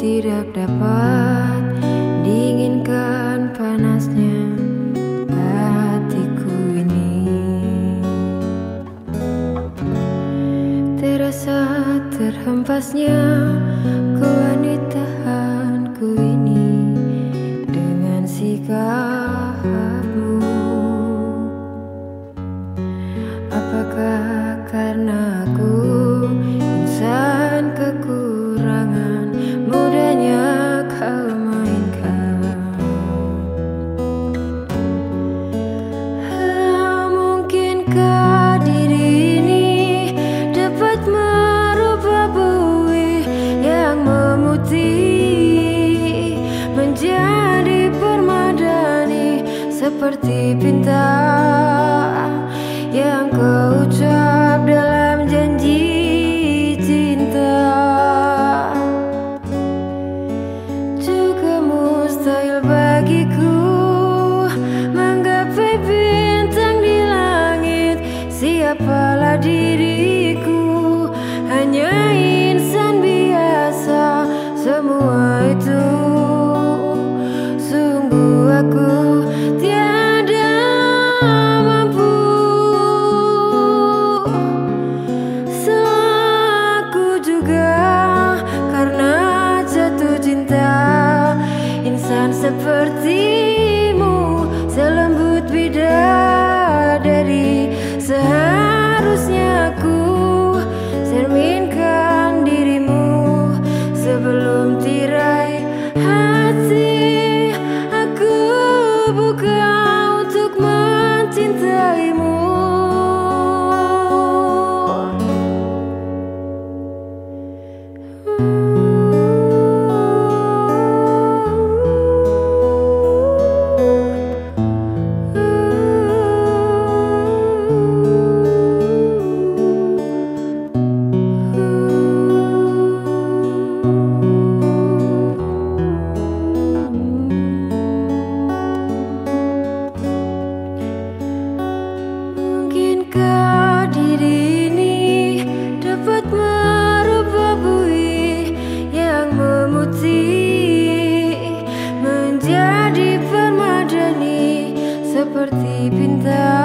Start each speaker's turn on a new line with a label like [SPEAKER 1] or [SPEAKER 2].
[SPEAKER 1] tidak dapat dinginkan panasnya hatiku ini. Terasa terhempasnya kewanitaanku ini dengan sikap permadani seperti bintang perdido. Seperti bintang